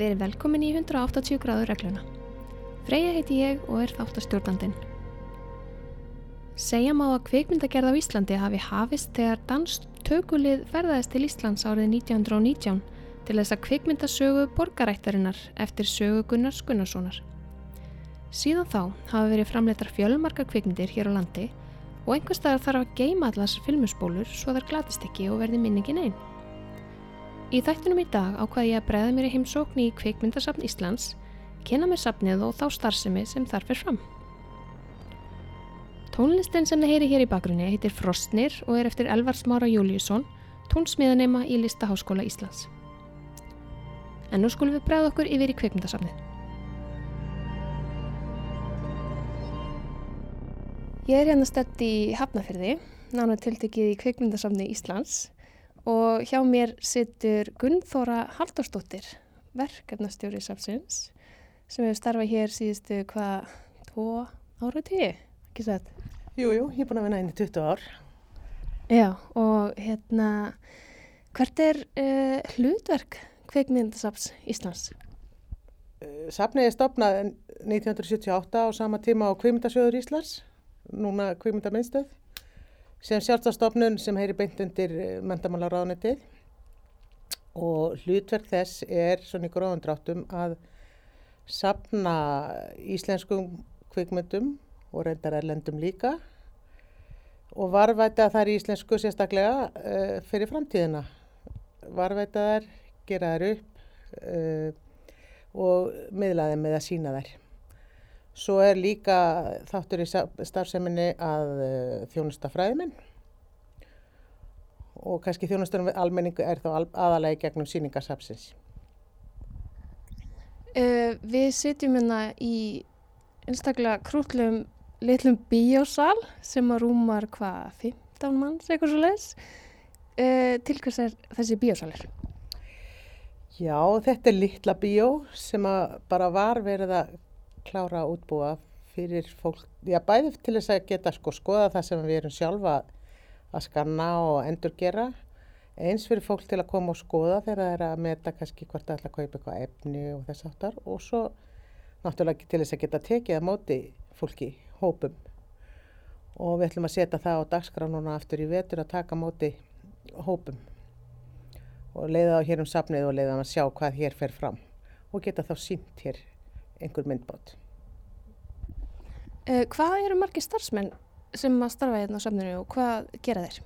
Verið velkomin í 180 gráður regluna. Freyja heiti ég og er þáttastjórnandinn. Segja má að kvikmyndagerð á Íslandi hafi hafist þegar danst tökulið ferðaðist til Íslands árið 1919 til þess að kvikmyndasögu borgarættarinnar eftir sögu Gunnars Gunnarssonar. Síðan þá hafa verið framleitar fjölmarkar kvikmyndir hér á landi og einhverstaðar þarf að geima allar filmusbólur svo þar glatist ekki og verði minningin einn. Í þættunum í dag ákvaði ég að bregða mér í heimsókn í kvikmyndasafn Íslands, kynna mér safnið og þá starfsemi sem þar fyrir fram. Tónlistin sem þið heyri hér í bakgrunni heitir Frostnir og er eftir Elvar Smára Júliusson, tónsmiðanema í Listaháskóla Íslands. En nú skulum við bregða okkur yfir í kvikmyndasafnið. Ég er hérna stött í Hafnafyrði, nána tiltekið í kvikmyndasafni Íslands og hjá mér situr Gunnþóra Halldórsdóttir, verkefnastjóri safnsins sem hefur starfað hér síðustu hvað, tvo ára tíu, ekki svo þetta? Jú, jú, ég er búin að vinna inn í 20 ár. Já, og hérna, hvert er uh, hlutverk kveikmyndasafns Íslands? Uh, Safnið er stopnað 1978 á sama tíma á Kveimundasjóður Íslands, núna Kveimundaminstöð sem sjálfstafstofnun sem heyri beint undir eh, mentamálaráðnetið og hlutverk þess er svona í gróðundráttum að sapna íslenskum kvikmyndum og reyndar erlendum líka og varvæta þær íslensku sérstaklega uh, fyrir framtíðina. Varvæta þær, gera þær upp uh, og miðla þeim með að sína þær. Svo er líka þáttur í starfseminni að uh, þjónusta fræðiminn og kannski þjónustunum við almenningu er þá aðalagi gegnum síningarsapsins. Uh, við sitjum hérna í einstaklega krútlum litlum bíósal sem að rúmar hvað, 15 manns eitthvað svo leiðs. Uh, til hvers er þessi bíósalir? Já, þetta er litla bíó sem bara var verið að klára að útbúa fyrir fólk, já bæði til þess að geta sko skoða það sem við erum sjálfa að skanna og endurgera. Eins fyrir fólk til að koma og skoða þegar það er að meta kannski hvort það ætla að kaupa eitthvað efni og þess aftar og svo náttúrulega til þess að geta tekið að móti fólki hópum. Og við ætlum að setja það á dagskránuna aftur í vetur að taka móti hópum. Og leiða á hér um safnið og leiða að sjá hvað hér fer fram og geta þá sínt hér einhver myndbót. Uh, hvað eru margir starfsmenn sem að starfa hérna á samninu og hvað gera þeir?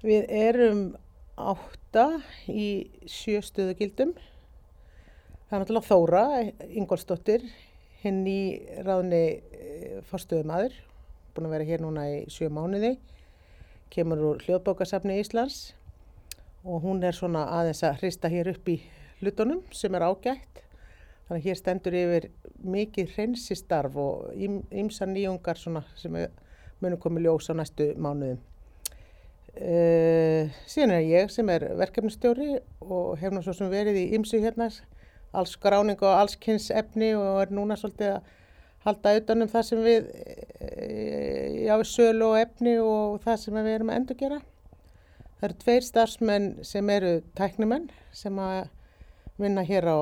Við erum átta í sjöstuðugildum. Það er náttúrulega Þóra, Ingolstóttir, hinn í ráðni eh, fórstöðumadur, búin að vera hér núna í sjö mánuði, kemur úr hljóðbókasafni Íslands og hún er svona aðeins að hrista hér upp í hlutunum sem er ágætt Þannig að hér stendur yfir mikið hreinsistarf og ymsa nýjungar sem munum komið ljós á næstu mánuðum. Uh, síðan er ég sem er verkefnustjóri og hef nú svo sem verið í ymsu hérna, alls gráning og alls kynnsefni og er núna svolítið að halda auðvitað um það sem við, e, já, sölu og efni og það sem við erum að endur gera. Það eru tveir starfsmenn sem eru tæknumenn sem að vinna hér á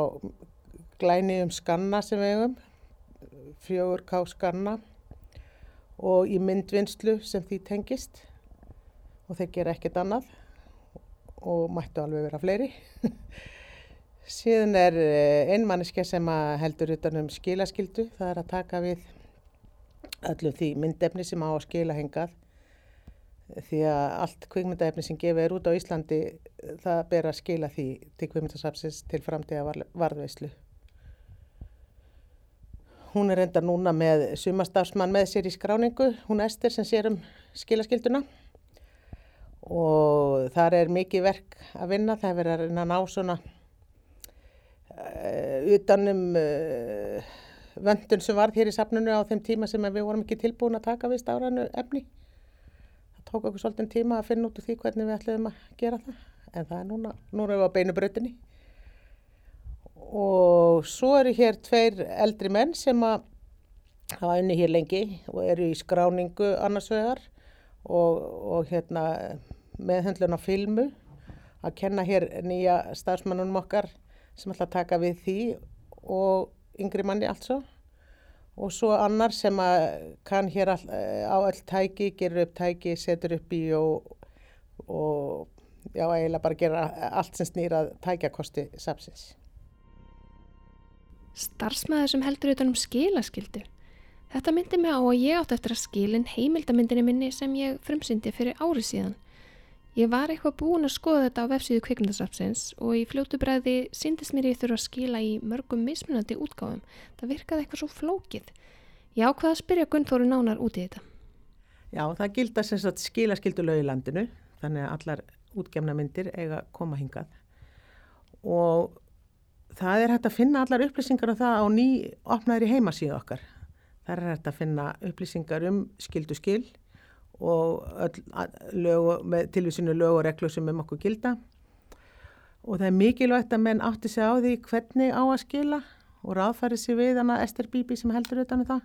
glæni um skanna sem við hefum, fjögur ká skanna og í myndvinnslu sem því tengist og þeir gera ekkert annað og mættu alveg vera fleiri. Síðan er eh, einmanniske sem heldur utanum skilaskildu, það er að taka við öllum því myndefni sem á að skila hengað því að allt kvikmyndaefni sem gefið er út á Íslandi það ber að skila því til kvikmyndasapsins til framtíða varðveislu. Hún er enda núna með sumastafsmann með sér í skráningu, hún Ester sem sér um skilaskilduna og þar er mikið verk að vinna, það er verið að reyna að ná svona uh, utanum uh, vöndun sem varð hér í safnunu á þeim tíma sem við vorum ekki tilbúin að taka við stáranu efni. Það tók okkur svolítið tíma að finna út úr því hvernig við ætlum að gera það en það er núna, núna erum við á beinu brötinni og svo eru hér tveir eldri menn sem að hafa unni hér lengi og eru í skráningu annarsvegar og, og hérna, meðhendlun á filmu að kenna hér nýja starfsmannunum okkar sem ætla að taka við því og yngri manni altså og svo annar sem að kann hér all, á öll tæki, gerur upp tæki, setur upp í og, og já, eiginlega bara gera allt sem snýrað tækjakosti sapsins. Starfsmæður sem heldur utan um skilaskildu. Þetta myndi mig á að ég átt eftir að skilin heimildamindinni minni sem ég frumsyndi fyrir ári síðan. Ég var eitthvað búin að skoða þetta á vefsíðu kvikmyndasafsins og í fljótu bræði syndist mér ég þurfa að skila í mörgum mismunandi útgáðum. Það virkaði eitthvað svo flókið. Ég ákvaði að spyrja Gunnþóru nánar út í þetta. Já, það gildar sem sagt skilaskildulög í landinu, þannig að allar útgefna myndir eiga koma hingað. Og það er hægt að finna allar upplýsingar af það á ný opnaðir í heimasíðu okkar. Það er hægt að finna upplýsingar um skildu skil og tilvísinu lög og reglu sem um okkur gilda og það er mikilvægt að menn átti sig á því hvernig á að skila og ráðfæri sig við hana Ester Bíbi sem heldur utan um það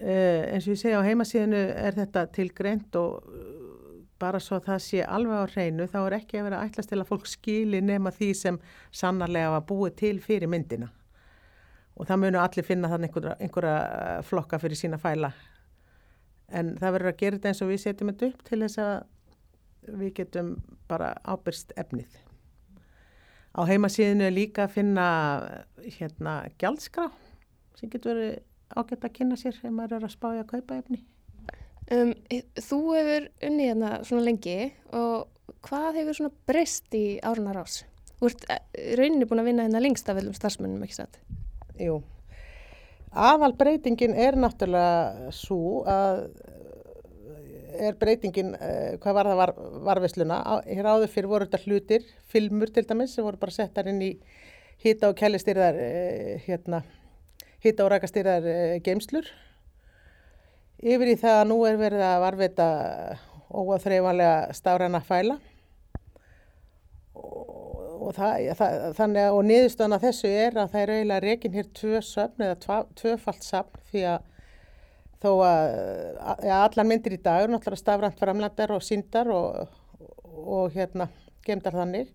uh, eins og ég segja á heimasíðinu er þetta tilgreint og bara svo það sé alveg á hreinu þá er ekki að vera ætlast til að fólk skili nema því sem sannarlega var búið til fyrir myndina og það munu allir finna þannig einhverja, einhverja flokka fyrir sína fæla en það verður að gera þetta eins og við setjum þetta upp til þess að við getum bara ábyrst efnið. Á heimasíðinu er líka að finna hérna gjaldskrá sem getur verið ágætt að kynna sér ef maður er að spája að kaupa efni. Um, þú hefur unnið hérna svona lengi og hvað hefur svona breyst í árunar ás? Þú ert eh, rauninni búin að vinna hérna lengst af velum starfsmönnum, ekki satt? Jú, Aðal breytingin er náttúrulega svo að eh, er breytingin, uh, hvað var það var, varvesluna, hér áður fyrir voru þetta hlutir, filmur til dæmis sem voru bara settar inn í hýta og kælistyrðar, uh, hérna, hýta og rækastyrðar uh, geimslur. Yfir í það að nú er verið að varveita óaþreifanlega stafræna fæla. Og, að og niðurstöðan af þessu er að það er eiginlega reygin hér tvö söfn eða tvöfalt söfn því að þó að ja, allar myndir í dag er náttúrulega stafrænt framlandar og síndar og, og, og hérna gemdar þannig.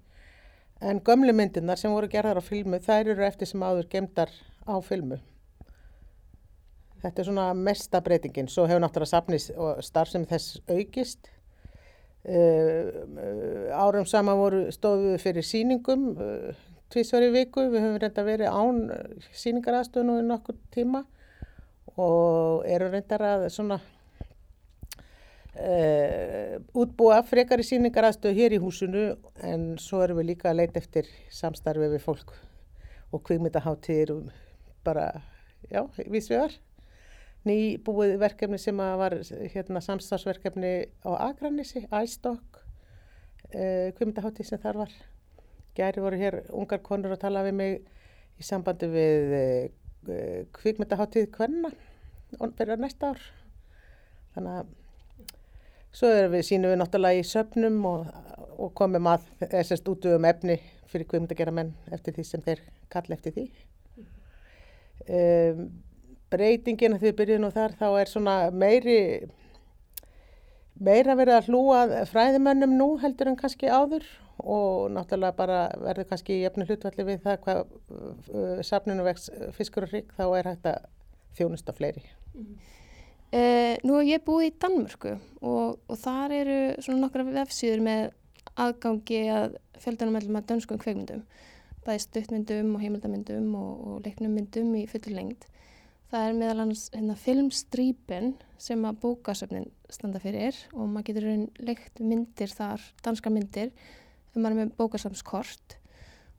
En gömlu myndirnar sem voru gerðar á filmu þær eru eftir sem áður gemdar á filmu þetta er svona mesta breytingin. Svo hefur náttúrulega safnis og starfsemi þess aukist. Uh, árum sama voru stóðum við fyrir síningum uh, tvísvar í viku, við höfum reynda verið án síningaraðstöðun og nokkur tíma og erum reyndar að svona uh, útbúa frekar í síningaraðstöðu hér í húsinu en svo erum við líka að leita eftir samstarfi við fólk og kvikmyndaháttir og bara, já, vísvegar nýbúið verkefni sem var hérna, samstagsverkefni á Akranissi, Æstokk, uh, kvimdahátti sem þar var. Gæri voru hér ungar konur að tala við mig í sambandi við uh, kvikmyndaháttið Kvenna fyrir næsta ár. Þannig að svo við sínum við náttúrulega í söpnum og, og komum að þessast út um efni fyrir kvimdagjara menn eftir því sem þeir kall eftir því. Um, breytingin að því við byrjum nú þar þá er svona meiri meira verið að hlúa fræðimönnum nú heldur en kannski áður og náttúrulega bara verður kannski í efnu hlutvalli við það hvað uh, safninu vex fiskur og hrygg þá er hægt að þjónust á fleiri. Mm. Uh, nú er ég búið í Danmörku og, og þar eru svona nokkra vefsýður með aðgangi að fjöldanum mellum að dönskum kveikmyndum bæði stuttmyndum og heimildamyndum og, og leiknummyndum í fullur lengt. Það er meðal annars hérna, filmstrýpin sem að bókasöfnin standa fyrir og maður getur leikt myndir þar, danska myndir, þegar maður er með bókasöfnskort.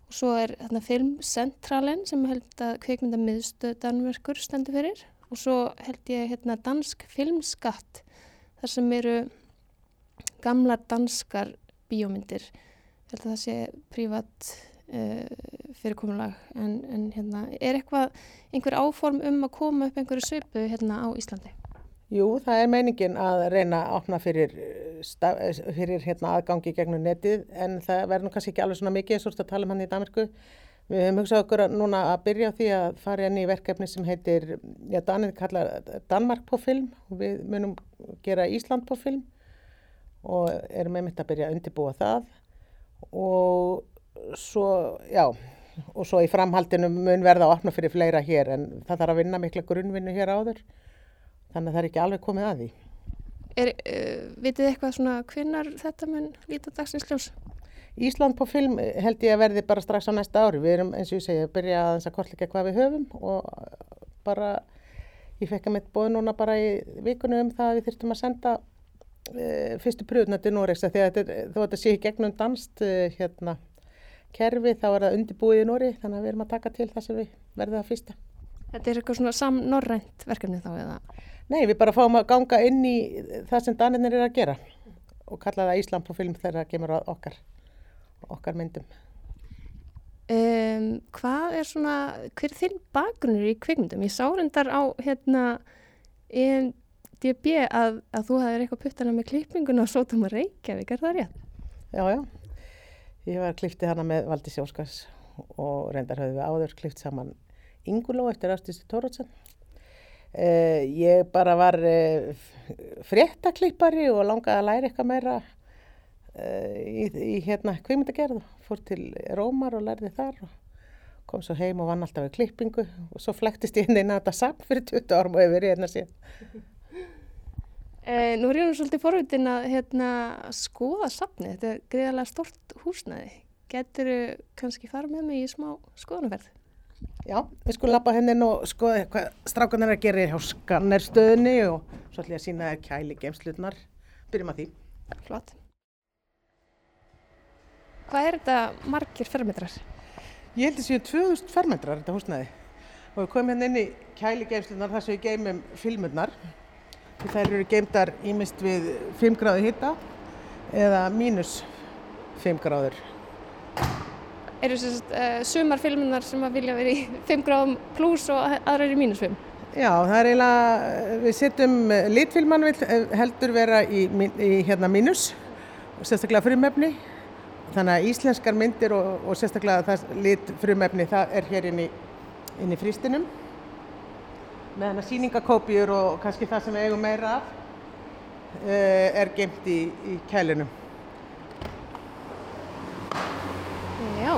Og svo er hérna, filmcentralen sem held að kveikmynda miðstöð Danmörkur stendur fyrir og svo held ég hérna, dansk filmskatt þar sem eru gamlar danskar bíómyndir. Ég held að það sé prívat uh, fyrirkomulag en, en hérna, er eitthvað einhver áform um að koma upp einhverju svipu hérna á Íslandi? Jú, það er meiningin að reyna að opna fyrir, fyrir hérna, aðgangi gegnum netið en það verður kannski ekki alveg svona mikið eins og að tala um hann í Danmarku. Við höfum hugsað okkur að núna að byrja á því að fara inn í verkefni sem heitir, já Danið kallar Danmark på film og við munum gera Ísland på film og erum einmitt að byrja að undirbúa það og svo, já, og svo í framhaldinu mun verða að opna fyrir fleira hér en það þarf að vinna mikla grunnvinnu hér áður þannig að það er ekki alveg komið að því. Er, uh, vitið eitthvað svona hvinnar þetta mun líta dagsins ljós? Ísland på film held ég að verði bara strax á næsta ári. Við erum eins og ég segja að byrja að þess að kortleika hvað við höfum og bara ég fekk að mitt bóð núna bara í vikunum um það að við þurftum að senda uh, fyrstu pröfuna til Noregs að þetta, þetta sé í gegnum danst uh, hérna kerfi þá er það undirbúið í Nóri þannig að við erum að taka til það sem við verðum að fyrsta. Þetta er eitthvað svona samnorrænt verkefni þá eða? Nei, við bara fáum að ganga inn í það sem Daninir er að gera og kalla það Ísland på film þegar það kemur á okkar, okkar myndum. Um, hvað er svona, hver er þinn bakgrunnur í kvikmyndum? Ég sá reyndar á hérna DB að, að þú hefur eitthvað puttana með klippinguna og sótum að Reykjavík, er það rétt? Já, já. Ég var klipptið hana með Valdi Sjóskars og reyndar höfðu við áður klippt saman Inguló eftir Ástísi Tórótsen. Uh, ég bara var uh, fréttaklippari og langaði að læra eitthvað meira uh, í, í hérna kvikmyndagerðu. Fór til Rómar og lærði þar og kom svo heim og vann alltaf við klippingu og svo flæktist ég inn að þetta samt fyrir 20 árum og hefur verið hérna síðan. Nú er ég nú svolítið forvitin að hérna, skoða safni, þetta er greiðarlega stort húsnæði. Getur þú kannski fara með mig í smá skoðanverð? Já, við skulum lappa hennin og skoða hvað strákunar er að gera hjá skannerstöðinni og svo ætlum ég að sína kæli geimslutnar. Byrjum að því. Flott. Hvað er þetta margir fermetrar? Ég held að séu 2000 fermetrar þetta húsnæði og við komum hérna inn í kæli geimslutnar þar sem við geimum filmurnar. Það eru geimdar ímist við 5 gráði hitta eða mínus 5 gráður. Eru uh, sumar filmunar sem að vilja verið í 5 gráðum pluss og aðra er í mínus 5? Já, það er eiginlega, við setjum litfilman heldur vera í, í hérna mínus og sérstaklega frumefni. Þannig að íslenskar myndir og, og sérstaklega það litfrumefni það er hér inn í, inn í frístinum með hana síningakópjur og kannski það sem við eigum meira af uh, er gemt í, í kælunum Já,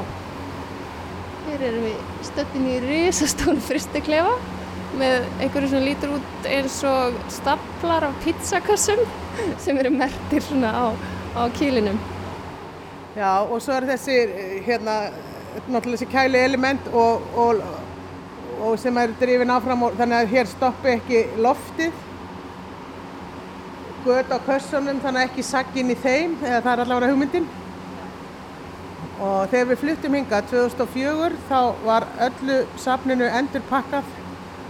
hér erum við stöttin í risastón fristeklefa með einhverju sem lítur út eins og staplar af pizzakassum sem eru mertir svona á, á kílinum. Já, og svo er þessi, hérna, náttúrulega þessi kæli element og, og, og sem er drifin áfram og þannig að hér stoppi ekki loftið. Gött á kössunum þannig að ekki saggin í þeim eða það er allavega hugmyndin. Og þegar við fluttum hinga 2004 þá var öllu safninu endur pakkað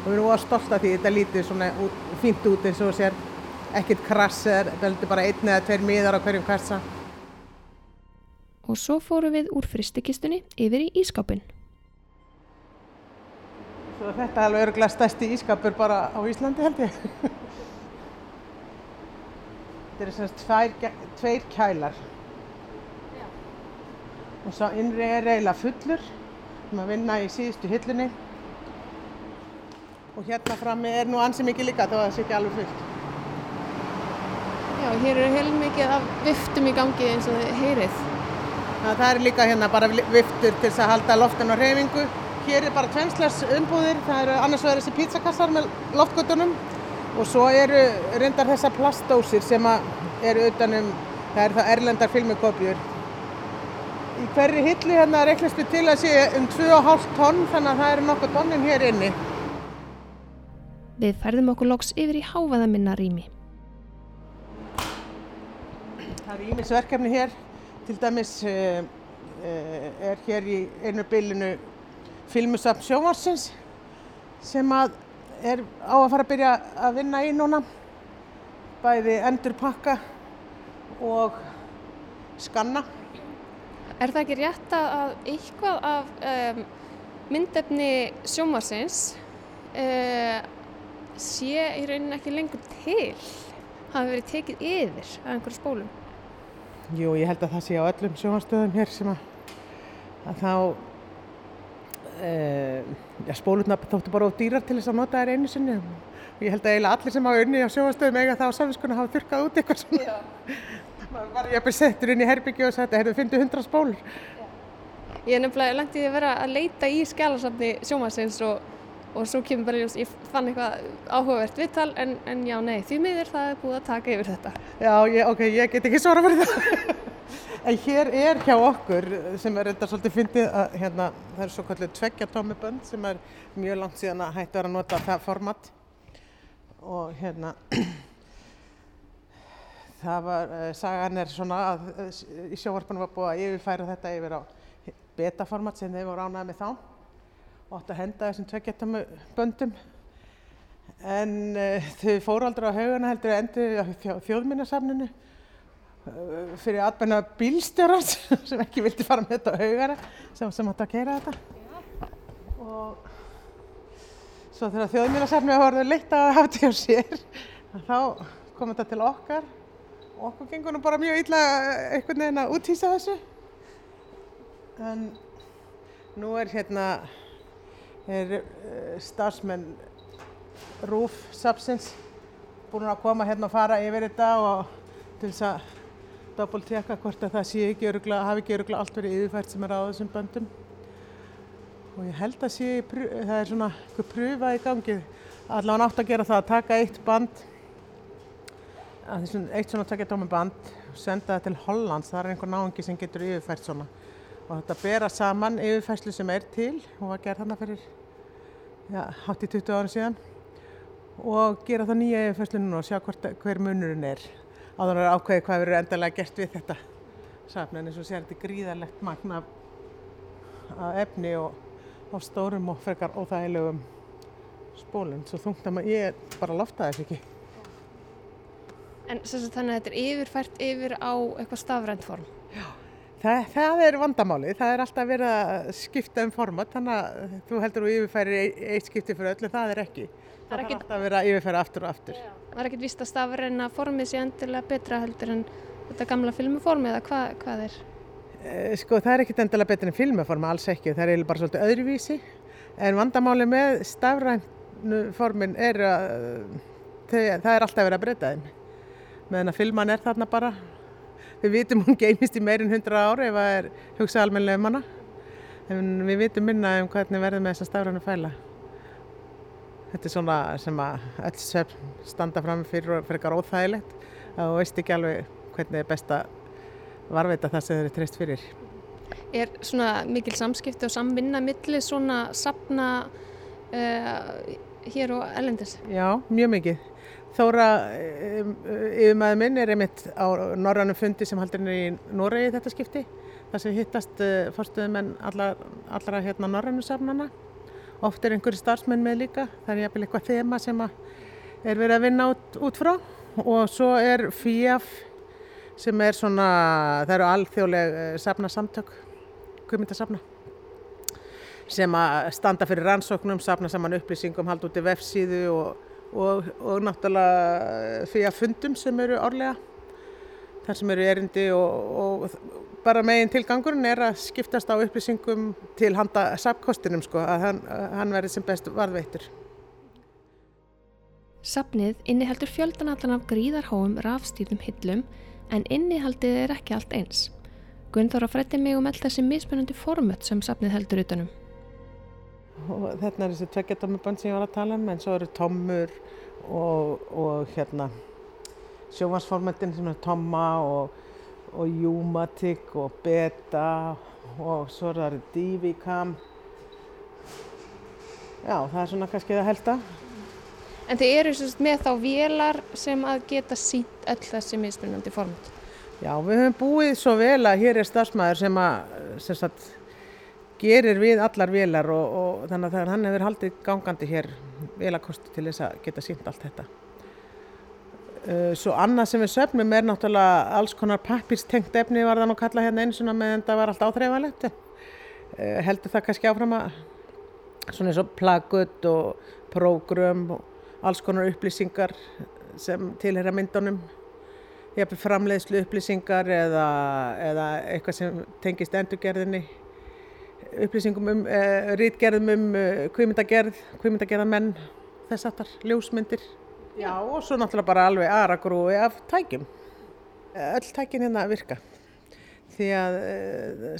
og við erum óa stolt af því þetta lítið svona út, fínt út eins og sér. Ekkert krass eða þetta bara einn eða tveir miðar á hverjum kassa. Og svo fórum við úr fristikistunni yfir í ískapin Svo þetta er alveg öruglega stærsti ískapur bara á Íslandi held ég. Þetta er semst tveir, tveir kælar. Og svo innri er eiginlega fullur við erum að vinna í síðustu hillunni og hérna frammi er nú ansið mikið líka þó að það sé ekki alveg fullt. Já, hér eru heilmikið af viftum í gangi eins og heyrið. Ná, Það er líka hérna bara viftur til að halda loftin á reyfingu Hér er bara tvenslas umbúðir það eru annars vegar þessi pizzakassar með loftgötunum og svo eru reyndar þessar plastdósir sem eru utanum það eru það erlendar filmikopjur í hverri hillu hérna reiknast við til að sé um 2,5 tonn þannig að það eru nokkuð tonnin hér inni. Við færðum okkur loks yfir í háfaðaminna rými. Það er ímisverkefni hér, til dæmis uh, uh, er hér í einu bylunu filmusafn sjóvarsins sem að er á að fara að byrja að vinna í núna, bæði endur pakka og skanna. Er það ekki rétt að eitthvað af um, myndefni sjómarsins uh, sé í rauninni ekki lengur til? Hafi verið tekið yfir af einhverju spólum? Jú, ég held að það sé á öllum sjómarstöðum hér sem að, að þá já, spólurna þóttu bara of dýrar til þess að nota þær einu sinni og ég held að eiginlega allir sem hafa unni á sjómarstöðum eiga það á samvinskunni hafa þurkað út eitthvað svona maður var ég að byrja settur inn í herbyggju og sagði, heyrðu, fyndu hundra spólur. Ég er nefnilega langt í að vera að leita í skjálasafni sjómasins og, og svo kemur bara ljós, ég fann eitthvað áhugavert viðtal en, en já, nei, því miður það er búið að taka yfir þetta. Já, ég, ok, ég get ekki svara fyrir það. En hér er hjá okkur sem er þetta svolítið fyndið að hérna, það er svo kallið tveggjartómi bönd sem er mjög langt síðan að hættu að nota það format. Og hérna það var, uh, sagan er svona að uh, í sjóvarpunum var búið að yfirfæra þetta yfir á betaformat sem þeir voru ánæðið með þá. Og átt að henda þessum tveggjartómi böndum. En uh, þau fóru aldrei á haugana heldur endur á þjóðminnarsafninu fyrir atbenna bílstjórar sem ekki vildi fara með þetta á haugara sem, sem átt að keira þetta. Og svo þegar þjóðminnarsafni var orðið leitt að hafa þetta hjá sér þá kom þetta til okkar. Okkur gengur nú bara mjög illa einhvern veginn að útýsa þessu. En nú er hérna er uh, starfsmenn Rúf Sapsins búin að koma hérna og fara yfir þetta og til þess að doppeltjekka hvort að það sé ekki öruglega, hafi ekki öruglega allt verið yfirfært sem er á þessum böndum. Og ég held að sé, það er svona eitthvað pröfa í gangi. Allavega nátt að gera það að taka eitt band að þessum eitt svona takja tómi band og senda það til Hollands, það er einhver náðungi sem getur yfirfært svona. Og þetta bera saman yfirfærslu sem er til. Og var gerð þarna fyrir já, hátt í 20 ára síðan. Og gera það nýja yfirfærslu núna og sjá hvort, hver munurinn er áður að ákveði hvað verður endalega gert við þetta. Safn en eins og sér þetta gríðarlegt magna af efni og á stórum og frekar óþægilegum spólum. Svo þungt að maður, ég bara lofta þess ekki. En þannig að þetta er yfirfært yfir á eitthvað stafrænt form? Já, það, það er vandamáli, það er alltaf verið að skipta um format þannig að þú heldur að yfirfæri eitt skipti fyrir öllu, það er ekki. Það er alltaf verið að yfirfæra aftur og aftur. Já. Er ekkert vist að stafræna formið sé endilega betra heldur en þetta gamla filmuformi eða hva, hvað er? Eh, sko það er ekkert endilega betra en filmuformi, alls ekki, það er bara svolítið öðruvísi. En vandamáli með stafrænu formin er að það er alltaf verið að breyta þeim. Meðan að filman er þarna bara. Við vitum hún geimist í meirinn 100 ári ef það er hugsað almenlega um hana. En við vitum minna um hvernig verðum með þessa stafrænu fæla þetta er svona sem að öll svefn standa fram fyrir og fyrir eitthvað óþægilegt. Og veist ekki alveg hvernig er best að varveita það sem þeir eru treyst fyrir. Er svona mikil samskipti og samvinna millir svona sapna uh, hér og ellendis? Já, mjög mikið. Þóra yfirmæðu minn er einmitt á norrannum fundi sem haldur henni í Noregi þetta skipti þar sem hittast fórstuðumenn allra, allra hérna norrannu safnana oft er einhverju starfsmenn með líka. Það er jafnvel eitthvað þema sem er verið að vinna út, út frá. Og svo er FIAF sem er svona, það eru alþjóðleg safna samtök kvimindasafna sem að standa fyrir rannsóknum, safna saman upplýsingum, halda út í vefsíðu og og, og náttúrulega að fundum sem eru árlega þar sem eru erindi og, og bara megin tilgangurinn er að skiptast á upplýsingum til handa sapkostinum sko að hann, hann verði sem best varðveittur. Sapnið inniheldur fjöldanallan af gríðarháum rafstýrnum hillum en innihaldið er ekki allt eins. Gunnþóra frætti mig um all þessi mismunandi formött sem sapnið heldur utanum og þetta er þessi tveggjartómubönd sem ég var að tala um en svo eru tommur og, og hérna sjóvansformættin sem er tomma og, og júmatik og beta og svo er það divikam já það er svona kannski það helsta. En þið eru með þá vélar sem að geta sínt öll þessi mismunandi format? Já við höfum búið svo vel að hér er stafsmæður sem að sem sagt gerir við allar velar og, og þannig að hann hefur haldið gangandi hér velakosti til þess að geta sínt allt þetta. Uh, svo annað sem við söfnum er náttúrulega alls konar pappirstengt efni var það nú kalla hérna eins og meðan það var allt áþreifanlegt. Uh, heldur það kannski áfram að svona eins og plagut og prógrum og alls konar upplýsingar sem tilhera myndunum. Hef framleiðslu upplýsingar eða, eða eitthvað sem tengist endurgerðinni upplýsingum um, uh, eh, rítgerðum um eh, kvímyndagerð, kvímyndagerðamenn, þess aftar, ljósmyndir. Já og svo náttúrulega bara alveg aðragrúi af tækjum. Öll tækin hérna virka. því að uh,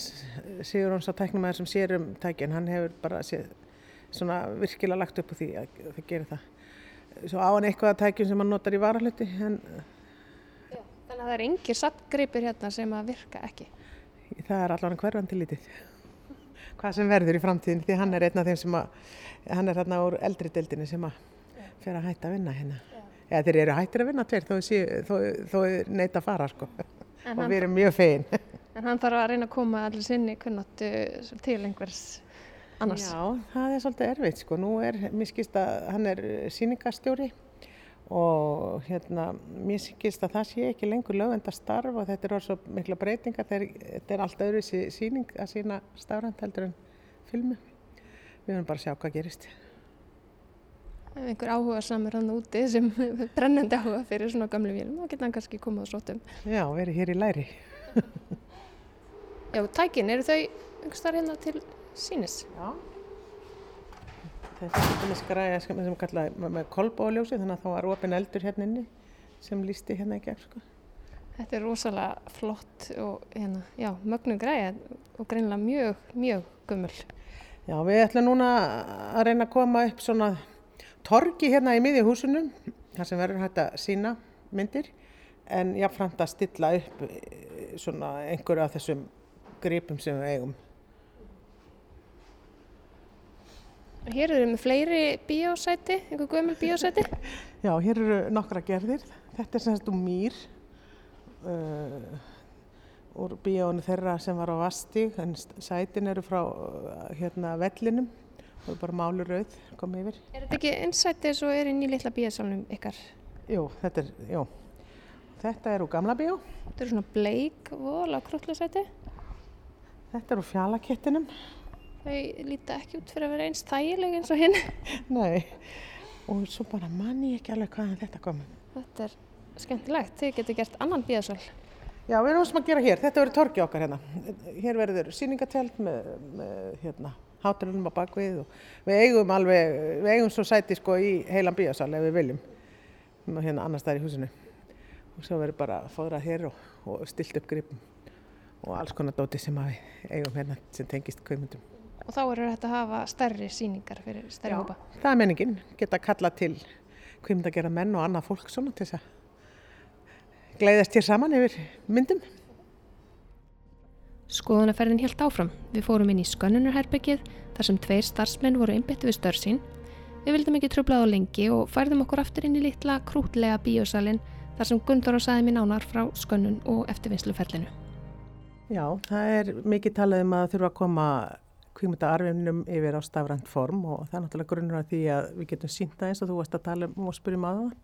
Sigur Jóns á tæknumæður sem sér um tækin, hann hefur bara séð, svona virkilega lagt upp á því að það gerir það. Svo á hann eitthvað að tækjum sem hann notar í varahluti. En, Já, þannig að það er yngir sattgripir hérna sem að virka ekki. Það er allavega hverfandi lítið. Hvað sem verður í framtíðin því hann er einn af þeim sem að, hann er hérna úr eldri deildinni sem að fer að hætta að vinna hérna. Eða þeir eru hættir að vinna tveir þó, þó, þó neyta að fara sko. Og við erum mjög fegin. En hann þarf að reyna að koma allir sinni kunnáttu til einhvers annars. Já, það er svolítið erfitt sko. Nú er, mér skilst að hann er síningastjóri og hérna, mér skilst að það sé ekki lengur lögvenda starf og þetta er orðið svo mikla breytinga. Þetta er allt öðru síning að sína stafrænt heldur en filmu. Við verðum bara að sjá hvað gerist. Einhver áhuga samur hann úti sem brennandi áhuga fyrir svona gamlu vélum, þá geta hann kannski komað á srótum. Já, verið hér í læri. Já, tækin, eru þau einhverstaðar hérna til sínis? Já. Þetta er með skræða sem við kallaðum með, með kolbóljósi, þannig að þá var ofin eldur hérna inni sem lísti hérna í gegn, sko. Þetta er rosalega flott og hérna, já, mögnu græða og greinlega mjög, mjög gummul. Já, við ætlum núna að reyna að koma upp svona torgi hérna í miðjuhúsunum, þar sem verður hægt að sína myndir, en jáfnframt að stilla upp svona einhverju af þessum gripum sem við eigum. Hér eru við með fleiri bíósæti, einhver gömul bíósæti? Já, hér eru nokkra gerðir. Þetta er semst um mýr uh, úr bíónu þeirra sem var á Vasti, en sætin eru frá uh, hérna vellinum og bara málu rauð komið yfir. Er þetta ekki einsæti svo er inn í litla bíósalunum ykkar? Jú, þetta er, jú. Þetta er úr gamla bíó. Þetta eru svona bleik vol á krútlusæti. Þetta er úr fjalakettinum. Þau líta ekki út fyrir að vera eins þægileg eins og hinn. Nei, og svo bara manni ekki alveg hvaðan þetta komið. Þetta er skemmtilegt. Þið getur gert annan bíðasal. Já, við erum sem að gera hér. Þetta verður torki okkar hérna. Hér verður síningatelt með, með hérna, hátalunum á bakvið og við eigum alveg, við eigum svo sæti sko í heilan bíðasal ef við viljum. Hérna annars þar í húsinu. Og svo verður bara fóðrað hér og, og stilt upp gripum og alls konar dóti sem við eigum hérna sem tengist kveimundum. Og þá eru þetta að hafa stærri síningar fyrir stærri hópa? Það er menningin, geta kalla til hvað að gera menn og annað fólk svona til þess að gleiðast hér saman yfir myndum. Skoðunarferðin helt áfram. Við fórum inn í skönunarherbyggið þar sem tveir starfsmenn voru einbyttu við störð sín. Við vildum ekki tröflað á lengi og færðum okkur aftur inn í litla krútlega bíósalinn þar sem Gundur og saði mér nánar frá skönnun og eftirvinnsluferlinu. Já, það er mikið talað um að þurfa að koma kvímyndaarfinum yfir á stafrænt form og það er náttúrulega grunnur að því að við getum sínta eins og þú varst að tala um og spyrjum að það.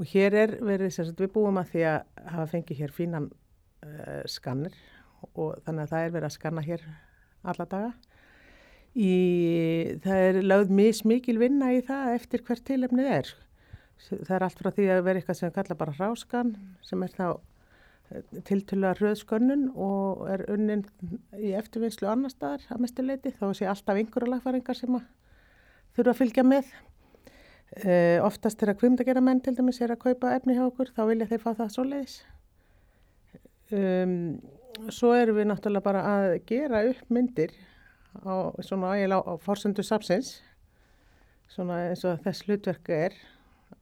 Og hér er verið, sagt, við búum að því að hafa fengið hér fínan uh, skannir og þannig að það er verið að skanna hér alla daga. Í, það er lögð mismikil vinna í það eftir hvert tilefnið er. Það er allt frá því að vera eitthvað sem kalla bara ráskan sem er þá tiltölulega röðskönnun og er unnin í eftirvinnslu annar staðar að mestuleiti þá sé alltaf einhverja lagfæringar sem þurfa að fylgja með e, oftast þegar kvimdagera menn til dæmis er að kaupa efni hjá okkur þá vilja þeir fá það svo leiðis um, svo erum við náttúrulega bara að gera upp myndir á svona ægilega á fórsöndu sapsins svona eins og þess hlutverk er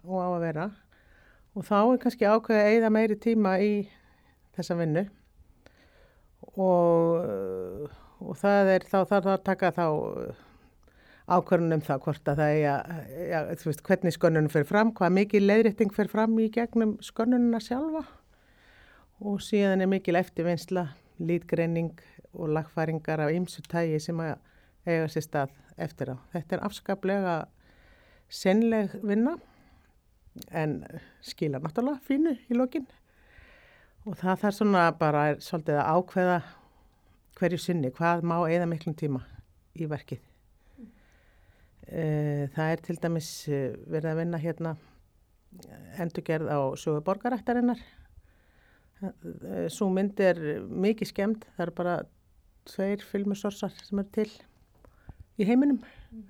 og á að vera. Og þá er kannski ákveðið að eigða meiri tíma í þessa vinnu. Og, og það er þá þarf að taka þá ákvörnum það hvort að það er ja, þú veist, hvernig skönnunum fyrir fram, hvað mikið leiðrætting fyrir fram í gegnum skönnununa sjálfa og síðan er mikil eftirvinnsla, lítgreining og lagfæringar af ymsu tægi sem að eiga sér stað eftir á. Þetta er afskaplega senleg vinna en skila náttúrulega fínu í lokinn og það þarf svona bara svolítið að ákveða hverju sinni, hvað má eða miklum tíma í verkið. Mm. Það er til dæmis eh, verið að vinna hérna endurgerð á sögu borgarættarinnar. Svo mynd er mikið skemmt, það er bara tveir filmusorsar sem er til í heiminum mm.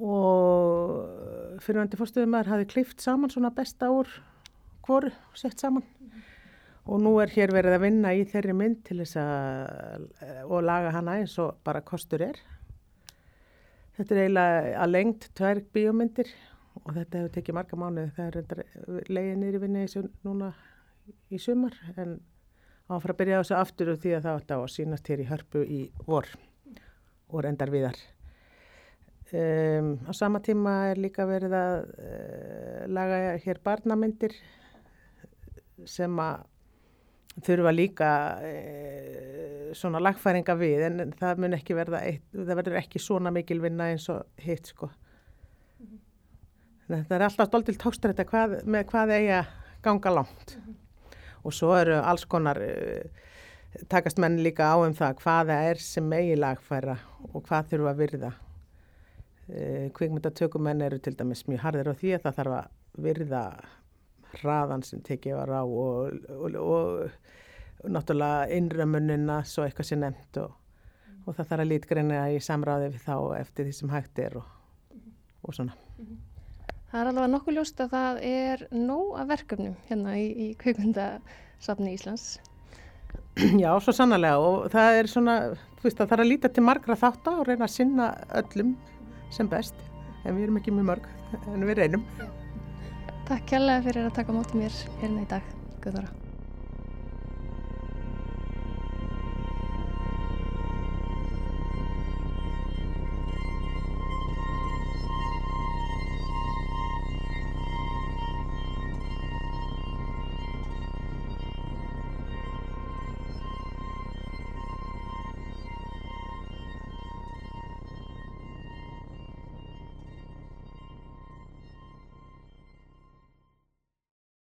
og fyrirvændi fórstuðumar hafi klift saman svona besta úr hvoru sett saman. Mm og nú er hér verið að vinna í þeirri mynd til þess að og laga hana eins og bara kostur er. Þetta er eiginlega að lengt tvær bíómyndir og þetta hefur tekið marga mánuði. Það er leiðið nýri vinni núna í sumar en áfra að byrja á þessu aftur og því að það átt á að sínast hér í hörpu í vor og reyndar viðar. Um, á sama tíma er líka verið að uh, laga hér barnamyndir sem að þurfa líka uh, svona lagfæringa við en það mun ekki verða eitt, það verður ekki svona mikil vinna eins og hitt sko. Mm -hmm. Það er alltaf stoltilt tókstrætt með hvað eigi að ganga langt. Mm -hmm og svo eru alls konar uh, takast menn líka á um það hvaða er sem megi lagfæra og hvað þurfa að virða. Uh, kvikmyndatökumenn eru til dæmis mjög harðir á því að það þarf að virða hraðan sem tekið var á og, og, og, og náttúrulega innrömmunina svo eitthvað sem nefnt og það þarf að lítgreina í samráði við þá eftir því sem hægt er og svona Það er alveg nokkuð ljóst að það er nóg af verkefnum hérna í, í kveikmyndasafni Íslands. Já, svo sannlega og það er svona, þú veist að það er að líta til margra þátt og reyna að sinna öllum sem best. En við erum ekki mjög mörg, en við reynum. Takk kjærlega fyrir að taka mótið mér hérna í dag, Guðvara.